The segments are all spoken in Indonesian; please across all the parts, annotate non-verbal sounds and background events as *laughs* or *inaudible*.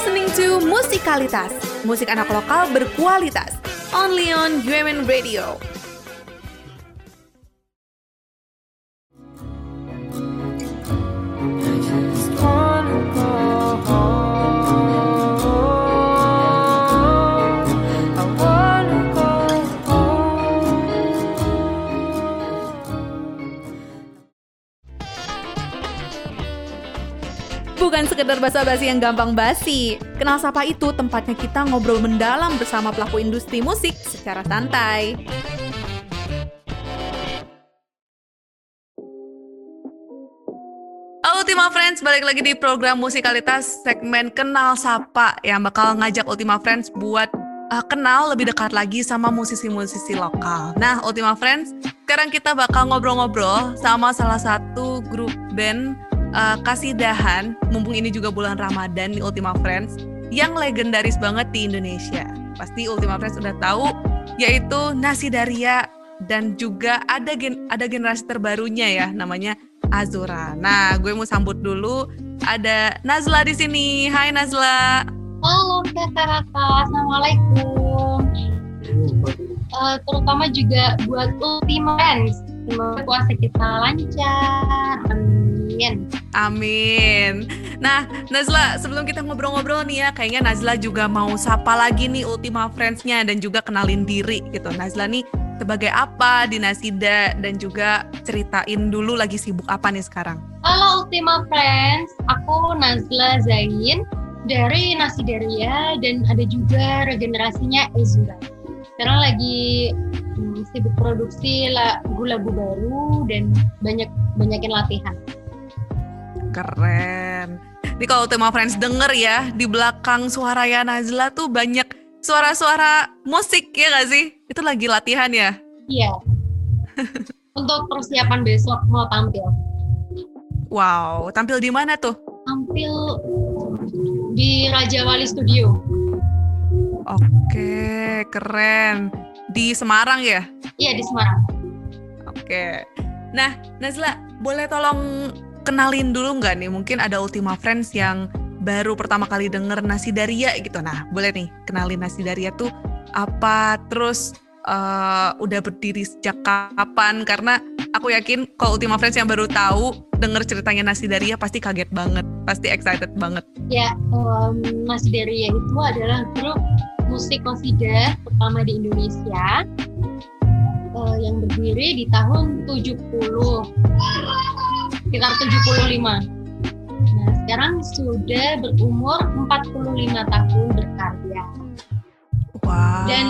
listening to Musikalitas, musik anak lokal berkualitas. Only on UMN Radio. Sekedar basa-basi yang gampang basi. Kenal Sapa itu tempatnya kita ngobrol mendalam bersama pelaku industri musik secara santai. Ultima Friends balik lagi di program musikalitas segmen Kenal Sapa yang bakal ngajak Ultima Friends buat uh, kenal lebih dekat lagi sama musisi-musisi lokal. Nah, Ultima Friends, sekarang kita bakal ngobrol-ngobrol sama salah satu grup band uh, kasidahan, mumpung ini juga bulan Ramadan di Ultima Friends, yang legendaris banget di Indonesia. Pasti Ultima Friends udah tahu, yaitu Nasi Daria dan juga ada gen ada generasi terbarunya ya, namanya Azura. Nah, gue mau sambut dulu ada Nazla di sini. Hai Nazla. Halo Kak Raka, Assalamualaikum. Uh, terutama juga buat Ultima Friends. Semoga puasa kita lancar. Amin. Nah, Nazla, sebelum kita ngobrol-ngobrol nih ya, kayaknya Nazla juga mau sapa lagi nih Ultima Friends-nya dan juga kenalin diri gitu. Nazla nih sebagai apa di Nasida dan juga ceritain dulu lagi sibuk apa nih sekarang. Halo Ultima Friends, aku Nazla Zain dari Nasidaria dan ada juga regenerasinya Ezura. Sekarang lagi hmm, sibuk produksi lagu-lagu baru dan banyak banyakin latihan. Keren. Ini kalau tema Friends denger ya, di belakang suara ya Nazla tuh banyak suara-suara musik ya gak sih? Itu lagi latihan ya? Iya. *laughs* Untuk persiapan besok mau tampil. Wow, tampil di mana tuh? Tampil di Raja Wali Studio. Oke, keren. Di Semarang ya? Iya, di Semarang. Oke. Nah, Nazla, boleh tolong kenalin dulu nggak nih? Mungkin ada Ultima Friends yang baru pertama kali denger Nasi Daria gitu. Nah, boleh nih kenalin Nasi Daria tuh apa? Terus uh, udah berdiri sejak kapan? Karena aku yakin kalau Ultima Friends yang baru tahu denger ceritanya Nasi Daria pasti kaget banget, pasti excited banget. Ya, um, Nasi Daria itu adalah grup musik kosida pertama di Indonesia uh, yang berdiri di tahun 70 sekitar 75 nah sekarang sudah berumur 45 tahun berkarya wow. dan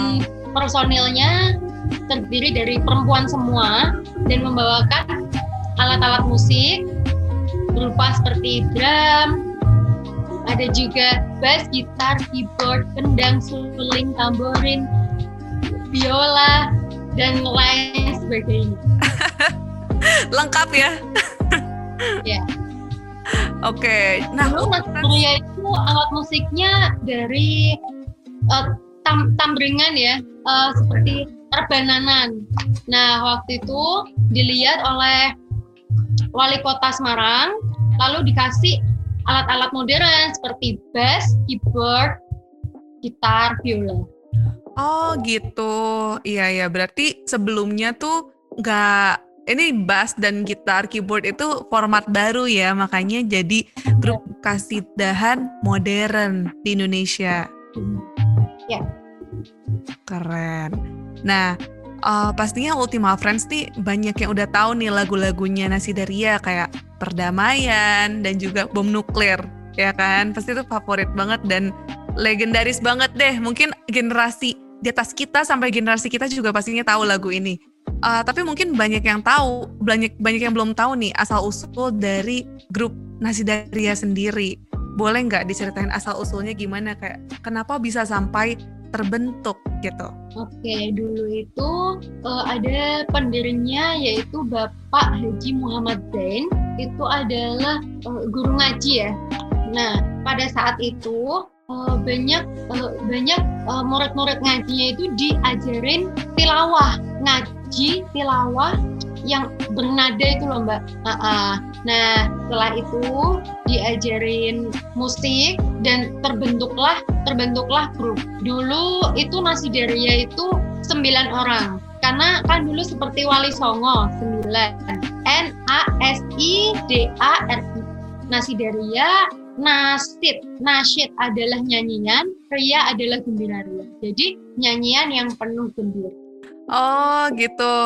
personilnya terdiri dari perempuan semua dan membawakan alat-alat musik berupa seperti drum, ada juga bass, gitar, keyboard, kendang, suling, tamborin, biola, dan lain sebagainya. *laughs* Lengkap ya? Ya. Oke. Okay. Nah, Dulu Mas Surya itu alat musiknya dari uh, tam tambringan ya, uh, seperti rebananan. Nah, waktu itu dilihat oleh wali kota Semarang, lalu dikasih alat-alat modern seperti bass, keyboard, gitar, viola. Oh gitu, iya ya. Berarti sebelumnya tuh nggak ini bass dan gitar, keyboard itu format baru ya, makanya jadi grup kasidahan modern di Indonesia. Ya. Keren. Nah, uh, pastinya Ultima Friends nih banyak yang udah tahu nih lagu-lagunya Nasi Daria kayak Perdamaian dan juga Bom Nuklir ya kan pasti itu favorit banget dan legendaris banget deh mungkin generasi di atas kita sampai generasi kita juga pastinya tahu lagu ini uh, tapi mungkin banyak yang tahu banyak banyak yang belum tahu nih asal usul dari grup Nasi Daria sendiri boleh nggak diceritain asal usulnya gimana kayak kenapa bisa sampai terbentuk gitu. Oke, dulu itu uh, ada pendirinya yaitu Bapak Haji Muhammad Zain. Itu adalah uh, guru ngaji ya. Nah, pada saat itu uh, banyak uh, banyak uh, murid-murid ngajinya itu diajarin tilawah, ngaji tilawah yang bernada itu loh mbak. Uh -uh. Nah setelah itu diajarin musik dan terbentuklah terbentuklah grup. Dulu itu nasi Nasidaria itu sembilan orang karena kan dulu seperti Wali Songo sembilan N A S I D A R I Nasidaria nasid nasyid adalah nyanyian ria adalah gembira ria jadi nyanyian yang penuh gembira oh gitu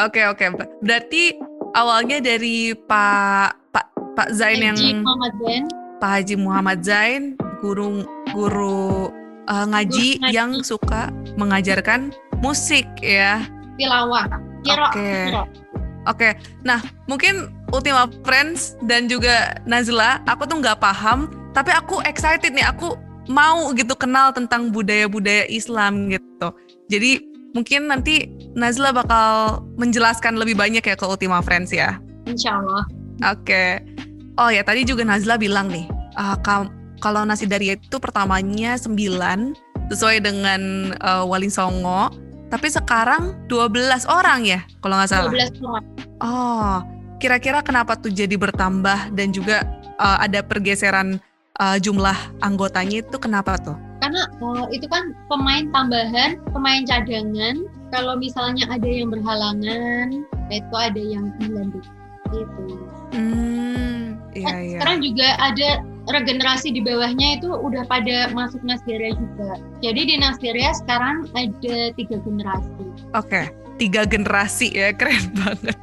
oke oke berarti awalnya dari Pak Pak Pak Zain Haji yang Muhammad Zain. Pak Haji Muhammad Zain guru guru uh, ngaji, ngaji yang suka mengajarkan musik ya. Tilawah. Oke. Okay. Oke. Okay. Nah, mungkin Ultima Friends dan juga Nazla, aku tuh nggak paham, tapi aku excited nih. Aku mau gitu kenal tentang budaya-budaya Islam gitu. Jadi mungkin nanti Nazla bakal menjelaskan lebih banyak ya ke Ultima Friends ya. Insya Allah. Oke. Okay. Oh ya, tadi juga Nazla bilang nih, uh, kalau nasi daria itu pertamanya 9 sesuai dengan uh, Wali Songo tapi sekarang 12 orang ya, kalau nggak salah. 12 orang. Oh, kira-kira kenapa tuh jadi bertambah dan juga uh, ada pergeseran uh, jumlah anggotanya itu kenapa tuh? Karena uh, itu kan pemain tambahan, pemain cadangan. Kalau misalnya ada yang berhalangan, itu ada yang mengganti. Itu. Hmm, iya, nah, iya. Sekarang juga ada regenerasi di bawahnya itu udah pada masuk Nasgeria juga. Jadi di Nasgeria sekarang ada tiga generasi. Oke, okay. tiga generasi ya *laughs* keren banget.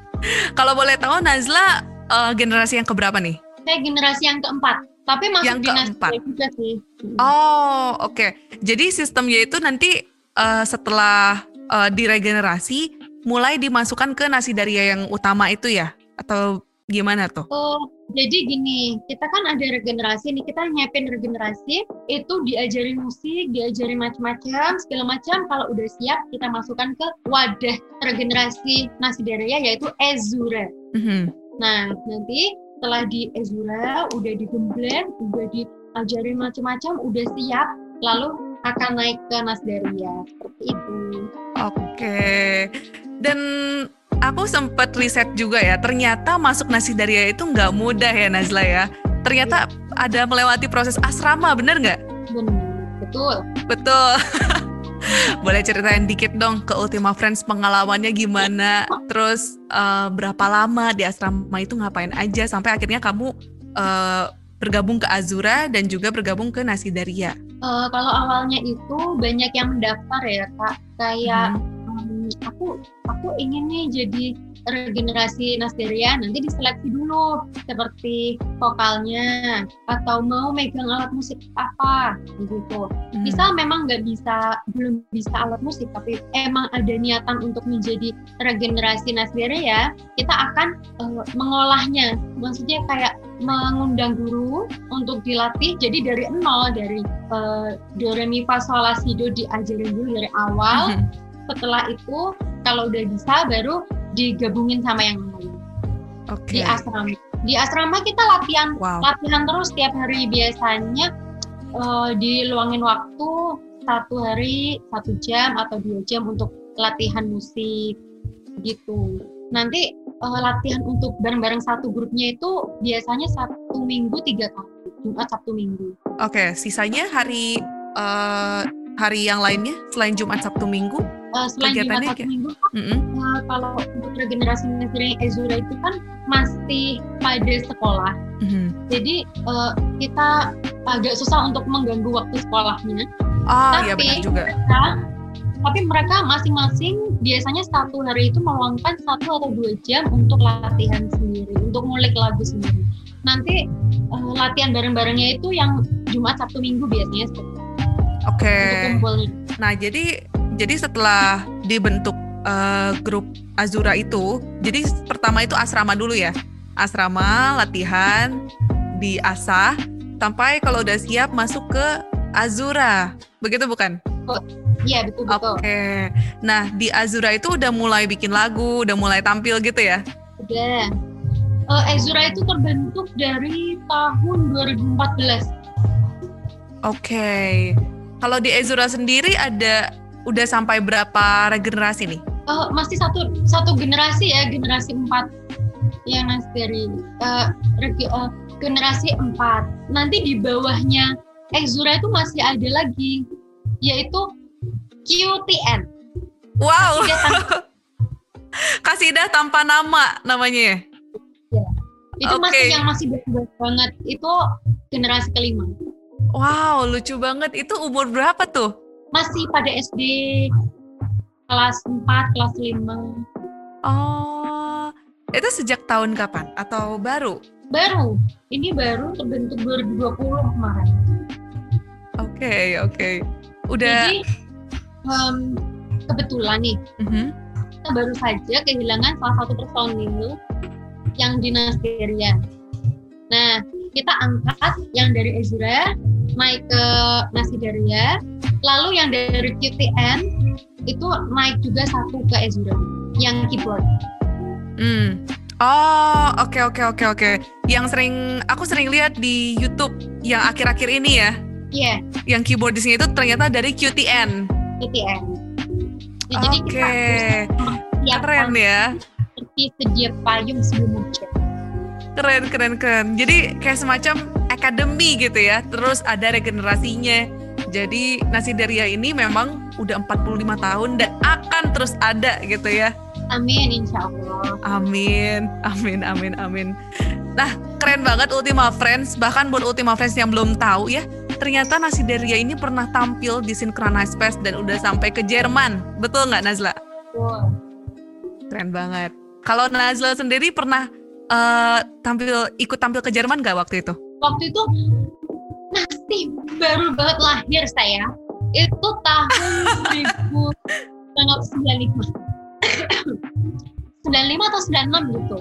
Kalau boleh tahu Nazla uh, generasi yang keberapa nih? Saya generasi yang keempat. Tapi masuk yang di keempat. juga sih. Oh, oke. Okay. Jadi sistemnya itu nanti uh, setelah uh, diregenerasi mulai dimasukkan ke nasi daria yang utama itu ya? Atau gimana tuh? Oh, jadi gini, kita kan ada regenerasi nih, kita nyiapin regenerasi, itu diajari musik, diajari macam-macam, segala macam. Kalau udah siap, kita masukkan ke wadah regenerasi nasi Nasidaria yaitu Ezura. Mm-hmm. Nah, nanti setelah di Ezura, udah digembleng, udah diajari macam-macam, udah siap, lalu akan naik ke Nasidaria. Seperti itu. Oke. Dan aku sempat riset juga ya, ternyata masuk nasi daria itu nggak mudah ya Nazla ya. Ternyata ada melewati proses asrama, bener nggak? Benar, betul. Betul. *laughs* Boleh ceritain dikit dong ke Ultima Friends pengalamannya gimana? Terus uh, berapa lama di asrama itu ngapain aja sampai akhirnya kamu uh, bergabung ke Azura dan juga bergabung ke Nasi Daria? Uh, kalau awalnya itu banyak yang mendaftar ya kak, kayak hmm aku aku ingin nih jadi regenerasi Nasderia nanti diseleksi dulu seperti vokalnya atau mau megang alat musik apa gitu. Hmm. bisa memang nggak bisa belum bisa alat musik tapi emang ada niatan untuk menjadi regenerasi Nasderia kita akan uh, mengolahnya. Maksudnya kayak mengundang guru untuk dilatih jadi dari nol dari uh, do re mi fa sol la si do diajarin dulu dari awal. Hmm. Setelah itu kalau udah bisa baru digabungin sama yang lain okay. di asrama di asrama kita latihan wow. latihan terus setiap hari biasanya uh, diluangin waktu satu hari satu jam atau dua jam untuk latihan musik gitu nanti uh, latihan untuk bareng-bareng satu grupnya itu biasanya satu minggu tiga kali Jumat Sabtu Minggu. Oke, okay, sisanya hari uh, hari yang lainnya selain Jumat Sabtu Minggu uh, selain Jumat Sabtu Minggu mm -hmm. uh, kalau untuk regenerasi yang Ezura itu kan masih pada sekolah mm -hmm. jadi uh, kita agak susah untuk mengganggu waktu sekolahnya oh, tapi iya benar juga. mereka tapi mereka masing-masing biasanya satu hari itu meluangkan satu atau dua jam untuk latihan sendiri untuk ngulik lagu sendiri nanti uh, latihan bareng-barengnya itu yang Jumat Sabtu Minggu biasanya Oke. Okay. Nah, jadi jadi setelah dibentuk uh, grup Azura itu, jadi pertama itu asrama dulu ya. Asrama, latihan, di asah, sampai kalau udah siap masuk ke Azura. Begitu bukan? Oh, iya, betul betul. Oke. Okay. Nah, di Azura itu udah mulai bikin lagu, udah mulai tampil gitu ya? Udah. Uh, Azura itu terbentuk dari tahun 2014. Oke. Okay. Kalau di Ezura sendiri ada udah sampai berapa regenerasi nih? uh, masih satu satu generasi ya generasi empat yang nanti dari uh, uh, generasi empat nanti di bawahnya Exura itu masih ada lagi yaitu QTN wow Kasidah *laughs* tanpa nama namanya ya? Ya. Itu okay. masih yang masih baru banget. Itu generasi kelima. Wow, lucu banget. Itu umur berapa tuh? Masih pada SD kelas 4, kelas 5. Oh, itu sejak tahun kapan? Atau baru? Baru. Ini baru terbentuk 2020 kemarin. Oke, okay, oke. Okay. Udah. Jadi, um, kebetulan nih, mm -hmm kita baru saja kehilangan salah satu personil yang di Nasgeria. Nah, kita angkat yang dari Ezra naik ke Nasidaria, lalu yang dari QTN itu naik juga satu ke Ezra yang keyboard. Hmm. Oh, oke okay, oke okay, oke okay, oke. Yang sering aku sering lihat di YouTube yang akhir-akhir ini ya. Iya. Yeah. Yang keyboard di sini itu ternyata dari QTN. QTN. Ya, Oke. Okay. Keren ya. Seperti sedia payung sebelum hujan. Keren, keren, keren. Jadi kayak semacam akademi gitu ya. Terus ada regenerasinya. Jadi Nasi Daria ini memang udah 45 tahun dan akan terus ada gitu ya. Amin, insya Allah. Amin, amin, amin, amin. Nah, keren banget Ultima Friends. Bahkan buat Ultima Friends yang belum tahu ya, ternyata Nasi Daria ini pernah tampil di Synchronize Fest dan udah sampai ke Jerman. Betul nggak Nazla? Betul. Keren banget. Kalau Nazla sendiri pernah uh, tampil ikut tampil ke Jerman nggak waktu itu? Waktu itu Nasi baru banget lahir saya. Itu tahun *laughs* 1995. 95 atau 96 gitu.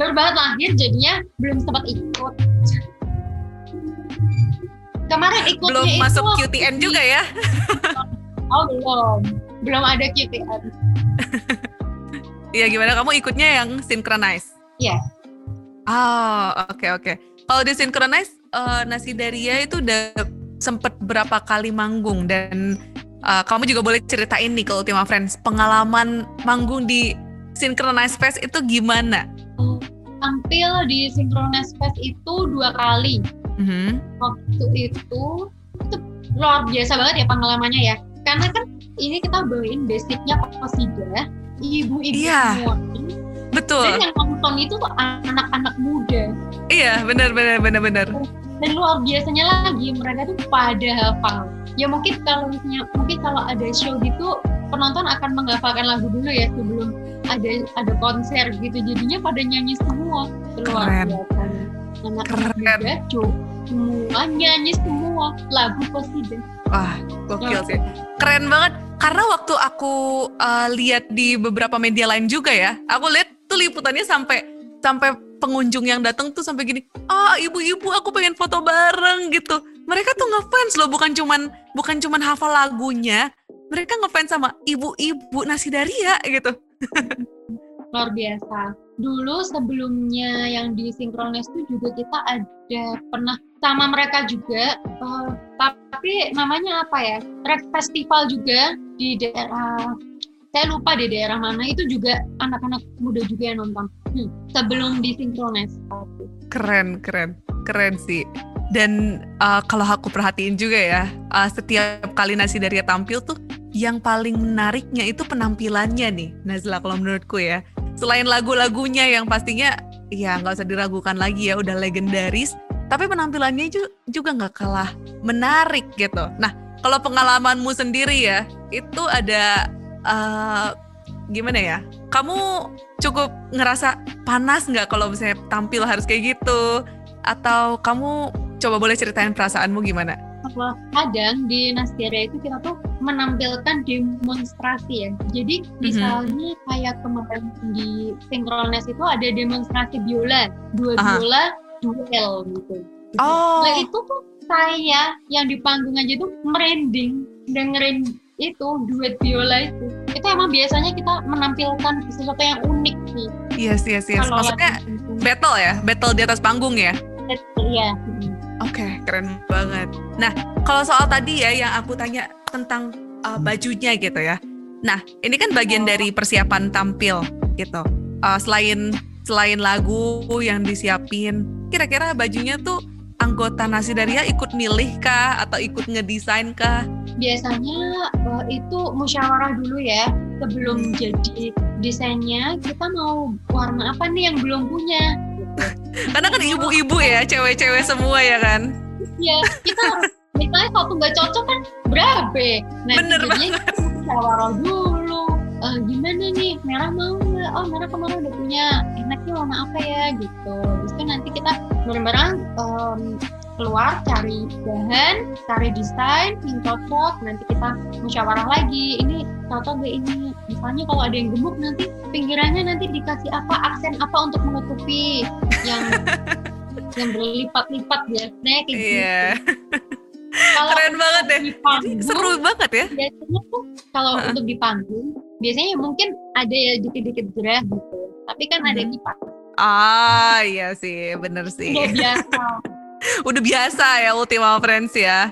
Baru banget lahir jadinya belum sempat ikut kemarin ikutnya belum masuk QTN juga ya *laughs* oh belum belum ada QTN *laughs* Iya gimana kamu ikutnya yang synchronize? Iya. Yeah. Oh oke okay, oke. Okay. Kalau di synchronize uh, Nasi Daria itu udah sempet berapa kali manggung dan uh, kamu juga boleh ceritain nih ke Ultima Friends pengalaman manggung di Synchronize Fest itu gimana? Tampil di Synchronize Fest itu dua kali mm-hmm. waktu itu itu luar biasa banget ya pengalamannya ya karena kan ini kita bawain basicnya kosida ibu-ibu iya. semua betul. Dan yang nonton itu tuh anak-anak muda. Iya benar benar benar benar. Dan luar biasanya lagi mereka tuh pada hafal. Ya mungkin kalau misalnya mungkin kalau ada show gitu penonton akan menghafalkan lagu dulu ya sebelum ada ada konser gitu. Jadinya pada nyanyi semua. Luar biasa. Anak-anak muda semua nyanyi semua. Lagu Kosida. Wah, gokil sih. Keren banget. Karena waktu aku uh, lihat di beberapa media lain juga ya, aku lihat tuh liputannya sampai sampai pengunjung yang datang tuh sampai gini, ah ibu-ibu aku pengen foto bareng gitu. Mereka tuh ngefans loh, bukan cuman bukan cuman hafal lagunya, mereka ngefans sama ibu-ibu nasi daria gitu. Luar biasa. Dulu sebelumnya yang di Synchronize itu juga kita ada pernah sama mereka juga uh, tapi namanya apa ya rek festival juga di daerah saya lupa di daerah mana. Itu juga anak-anak muda juga yang nonton. Hmm, sebelum disinkronis. Keren keren. Keren sih. Dan uh, kalau aku perhatiin juga ya uh, setiap kali nasi Daria tampil tuh yang paling menariknya itu penampilannya nih Nazla kalau menurutku ya. Selain lagu-lagunya yang pastinya ya nggak usah diragukan lagi ya udah legendaris. Tapi penampilannya juga nggak kalah menarik gitu. Nah, kalau pengalamanmu sendiri ya, itu ada uh, gimana ya? Kamu cukup ngerasa panas nggak kalau misalnya tampil harus kayak gitu? Atau kamu coba boleh ceritain perasaanmu gimana? Kadang di Nasdera itu kita tuh menampilkan demonstrasi ya. Jadi mm-hmm. misalnya kayak kemarin di Synchronize itu ada demonstrasi biola, dua Aha. biola duel gitu. Oh. Nah itu tuh saya yang di panggung aja tuh merinding dengerin itu duet biola itu. Itu emang biasanya kita menampilkan sesuatu yang unik sih. Yes, yes, yes. Kalau Maksudnya battle ya? Battle di atas panggung ya? Iya. Oke, okay, keren banget. Nah, kalau soal tadi ya yang aku tanya tentang uh, bajunya gitu ya. Nah, ini kan bagian dari persiapan tampil gitu. Uh, selain selain lagu yang disiapin, kira-kira bajunya tuh anggota Nasidaria ikut milih kah atau ikut ngedesain kah? Biasanya uh, itu musyawarah dulu ya sebelum jadi desainnya kita mau warna apa nih yang belum punya. Karena kan ibu-ibu ya, cewek-cewek semua ya kan? Iya, kita harus misalnya satu nggak cocok kan berabe. Nah, Bener musyawarah dulu. Uh, gimana nih merah mau nggak? Oh merah kemarin udah punya. Enaknya warna apa ya gitu. Terus itu nanti kita bareng-bareng um, keluar cari bahan, cari desain yang cocok. Nanti kita musyawarah lagi. Ini cocok gak ini? Misalnya kalau ada yang gemuk nanti pinggirannya nanti dikasih apa aksen apa untuk menutupi yang *laughs* yang berlipat-lipat biasanya kayak gitu. *laughs* Kalau Keren banget deh. di panggung, Seru banget ya. biasanya tuh kalau Heeh. untuk di panggung biasanya mungkin ada ya dikit-dikit gerah gitu tapi kan ada Mhm. kipas Ah, iya sih, bener sih. udah biasa *laughs* Udah biasa ya Ultima Friends ya.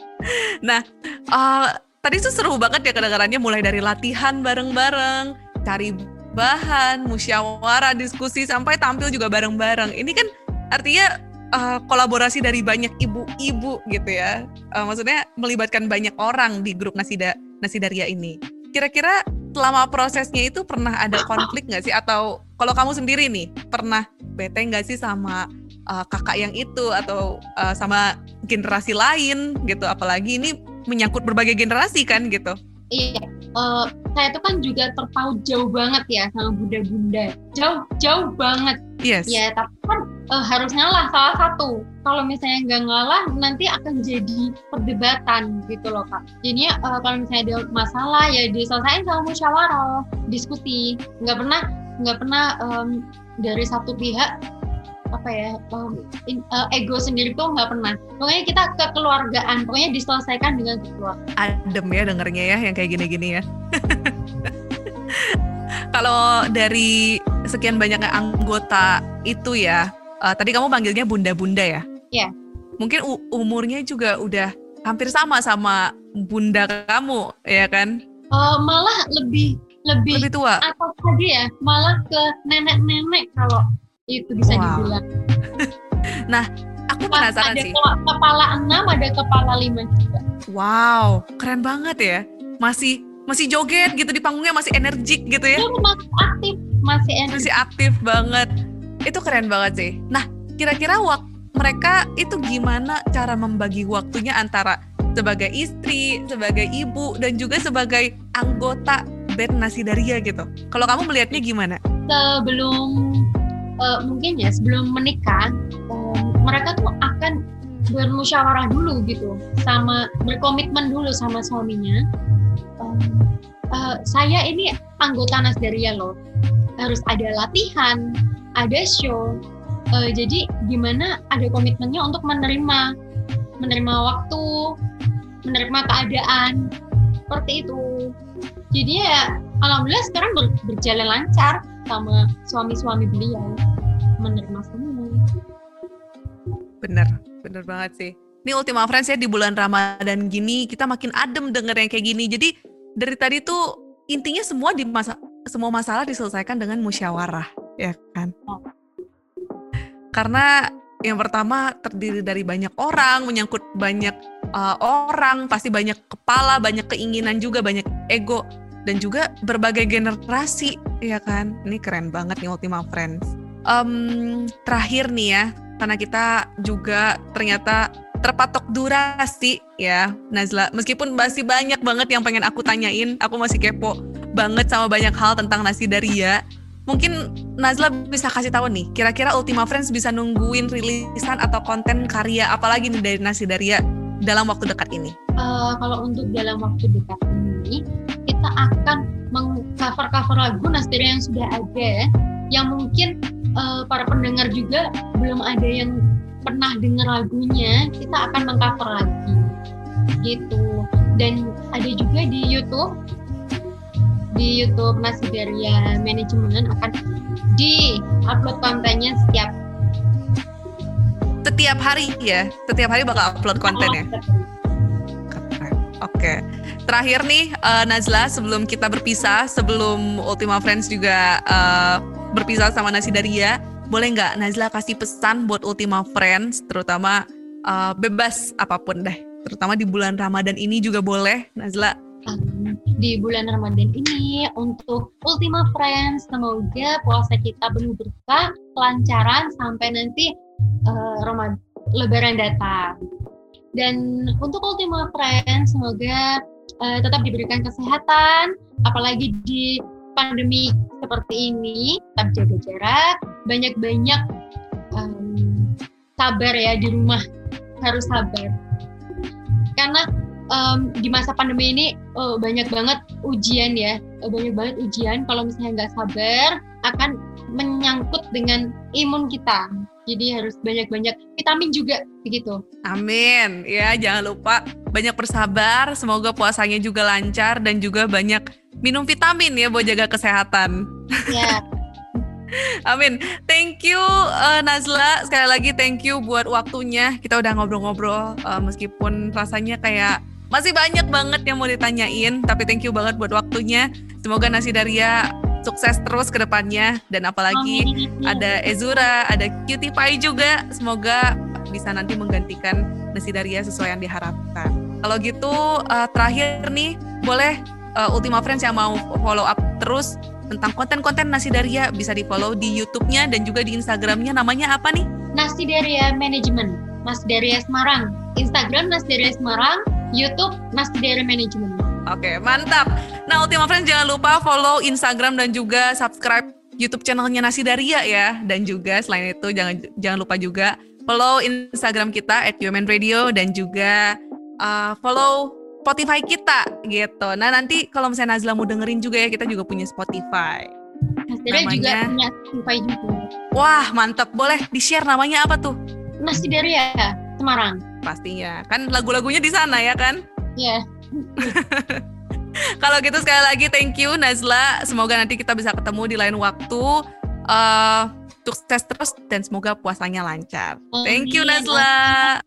*laughs* nah, eh, tadi tuh seru banget ya kedengarannya mulai dari latihan bareng-bareng, cari bahan, musyawarah, diskusi sampai tampil juga bareng-bareng. Ini kan artinya eh, kolaborasi dari banyak ibu-ibu gitu ya. Eh, maksudnya melibatkan banyak orang di grup Nasida Nasidaria ini. Kira-kira selama prosesnya itu pernah ada konflik nggak sih? Atau kalau kamu sendiri nih pernah bete nggak sih sama uh, kakak yang itu atau uh, sama generasi lain gitu? Apalagi ini menyangkut berbagai generasi kan gitu. iya eh, saya tuh kan juga terpaut jauh banget ya sama bunda-bunda jauh jauh banget Yes. ya tapi kan eh, harus ngalah salah satu kalau misalnya nggak ngalah nanti akan jadi perdebatan gitu loh kak jadinya eh, kalau misalnya ada masalah ya diselesaikan sama musyawarah diskusi nggak pernah nggak pernah em, dari satu pihak apa ya em, in- eh, ego sendiri tuh nggak pernah pokoknya kita kekeluargaan pokoknya diselesaikan dengan keluarga Adem ya dengernya ya yang kayak gini-gini ya. *laughs* Kalau dari sekian banyaknya anggota itu ya, uh, tadi kamu panggilnya bunda-bunda ya? Iya. Mungkin umurnya juga udah hampir sama sama bunda kamu, ya kan? Eh, malah lebih lebih Lebih tua. atas lagi ya malah ke nenek-nenek kalau itu bisa Wow. dibilang *laughs* Aku penasaran ada sih. ke- kepala enam ada kepala lima juga Wow, keren banget ya. Masih masih joget gitu di panggungnya masih energik gitu ya. Dia masih aktif masih enak Masih aktif banget. Itu keren banget sih. Nah, kira-kira wak mereka itu gimana cara membagi waktunya antara sebagai istri, sebagai ibu, dan juga sebagai anggota band Nasidaria gitu. Kalau kamu melihatnya gimana? sebelum eh, mungkin ya sebelum menikah eh, mereka tuh akan bermusyawarah dulu gitu sama berkomitmen dulu sama suaminya. Eh, eh, saya ini anggota Nasdaria loh. Harus ada latihan ada show. Eh, jadi gimana ada komitmennya untuk menerima menerima waktu menerima keadaan seperti itu. Jadi ya alhamdulillah sekarang ber- berjalan lancar sama suami-suami beliau menerima semua. Bener, bener banget sih. Ini Ultima Friends ya di bulan Ramadan gini kita makin adem denger yang kayak gini. Jadi dari tadi tuh intinya semua di masa semua masalah diselesaikan dengan musyawarah, ya kan? Karena yang pertama terdiri dari banyak orang, menyangkut banyak uh, orang, pasti banyak kepala, banyak keinginan juga, banyak ego dan juga berbagai generasi, ya kan? Ini keren banget nih Ultima Friends. Em, terakhir nih ya, karena kita juga ternyata terpatok durasi ya Nazla meskipun masih banyak banget yang pengen aku tanyain aku masih kepo banget sama banyak hal tentang nasi daria mungkin Nazla bisa kasih tahu nih kira-kira Ultima Friends bisa nungguin rilisan atau konten karya apalagi nih dari nasi daria dalam waktu dekat ini? Eh, kalau untuk dalam waktu dekat ini kita akan mengcover-cover lagu Nasdari yang sudah ada yang mungkin eh, para pendengar juga belum ada yang pernah dengar lagunya kita akan mengcover lagi. Gitu. Dan ada juga di YouTube di YouTube Nasidaria Manajemen akan di upload kontennya setiap setiap hari ya setiap hari bakal upload konten ya. Oke. terakhir nih uh, Nazla sebelum kita berpisah, sebelum Ultima Friends juga uh, berpisah sama Nasi Daria, boleh nggak Nazla kasih pesan buat Ultima Friends, terutama uh, bebas apa pun deh, terutama di bulan Ramadan ini juga boleh Nazla di bulan Ramadan ini untuk Ultima Friends semoga puasa kita penuh berkah, kelancaran sampai nanti uh, Ramadan Lebaran datang. Dan untuk Ultima Friends semoga uh, tetap diberikan kesehatan, apalagi di pandemi seperti ini, tetap jaga jarak, banyak-banyak um, sabar ya di rumah, harus sabar. Karena um, di masa pandemi ini uh, banyak banget ujian ya, uh, banyak banget ujian. Kalau misalnya nggak sabar, akan menyangkut dengan imun kita. Jadi harus banyak-banyak vitamin juga begitu. Amin. Ya, jangan lupa banyak bersabar, semoga puasanya juga lancar dan juga banyak minum vitamin ya buat jaga kesehatan. Ya. *laughs* Amin. Thank you uh, Nazla. Sekali lagi thank you buat waktunya. Kita udah ngobrol-ngobrol uh, meskipun rasanya kayak masih banyak banget yang mau ditanyain, tapi thank you banget buat waktunya. Semoga Nasi Daria sukses terus ke depannya dan apalagi Amin. ada Ezura, ada Cutie Pie juga. Semoga bisa nanti menggantikan Nasi Daria sesuai yang diharapkan. Kalau gitu uh, terakhir nih, boleh uh, Ultima Friends yang mau follow up terus tentang konten-konten Nasi Daria bisa di follow di YouTube-nya dan juga di Instagram-nya namanya apa nih? Nasi Daria Management, Nasi Daria Semarang. Instagram Nasi Daria Semarang, YouTube Mas Dairy Management. Oke, mantap. Nah, Ultima Friends jangan lupa follow Instagram dan juga subscribe YouTube channelnya Nasi Daria ya. Dan juga selain itu jangan jangan lupa juga follow Instagram kita @UMN dan juga uh, follow Spotify kita gitu. Nah, nanti kalau misalnya Nazla mau dengerin juga ya, kita juga punya Spotify. Namanya... juga punya Spotify juga. Wah, mantap. Boleh di-share namanya apa tuh? Nasi Daria Semarang pastinya. Kan lagu-lagunya di sana ya kan? Iya. Yeah. *laughs* Kalau gitu sekali lagi thank you Nazla. Semoga nanti kita bisa ketemu di lain waktu. Uh, sukses terus dan semoga puasanya lancar. Thank you Nazla.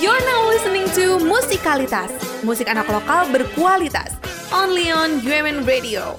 You're now listening to Musikalitas, musik anak lokal berkualitas, only on UMN Radio.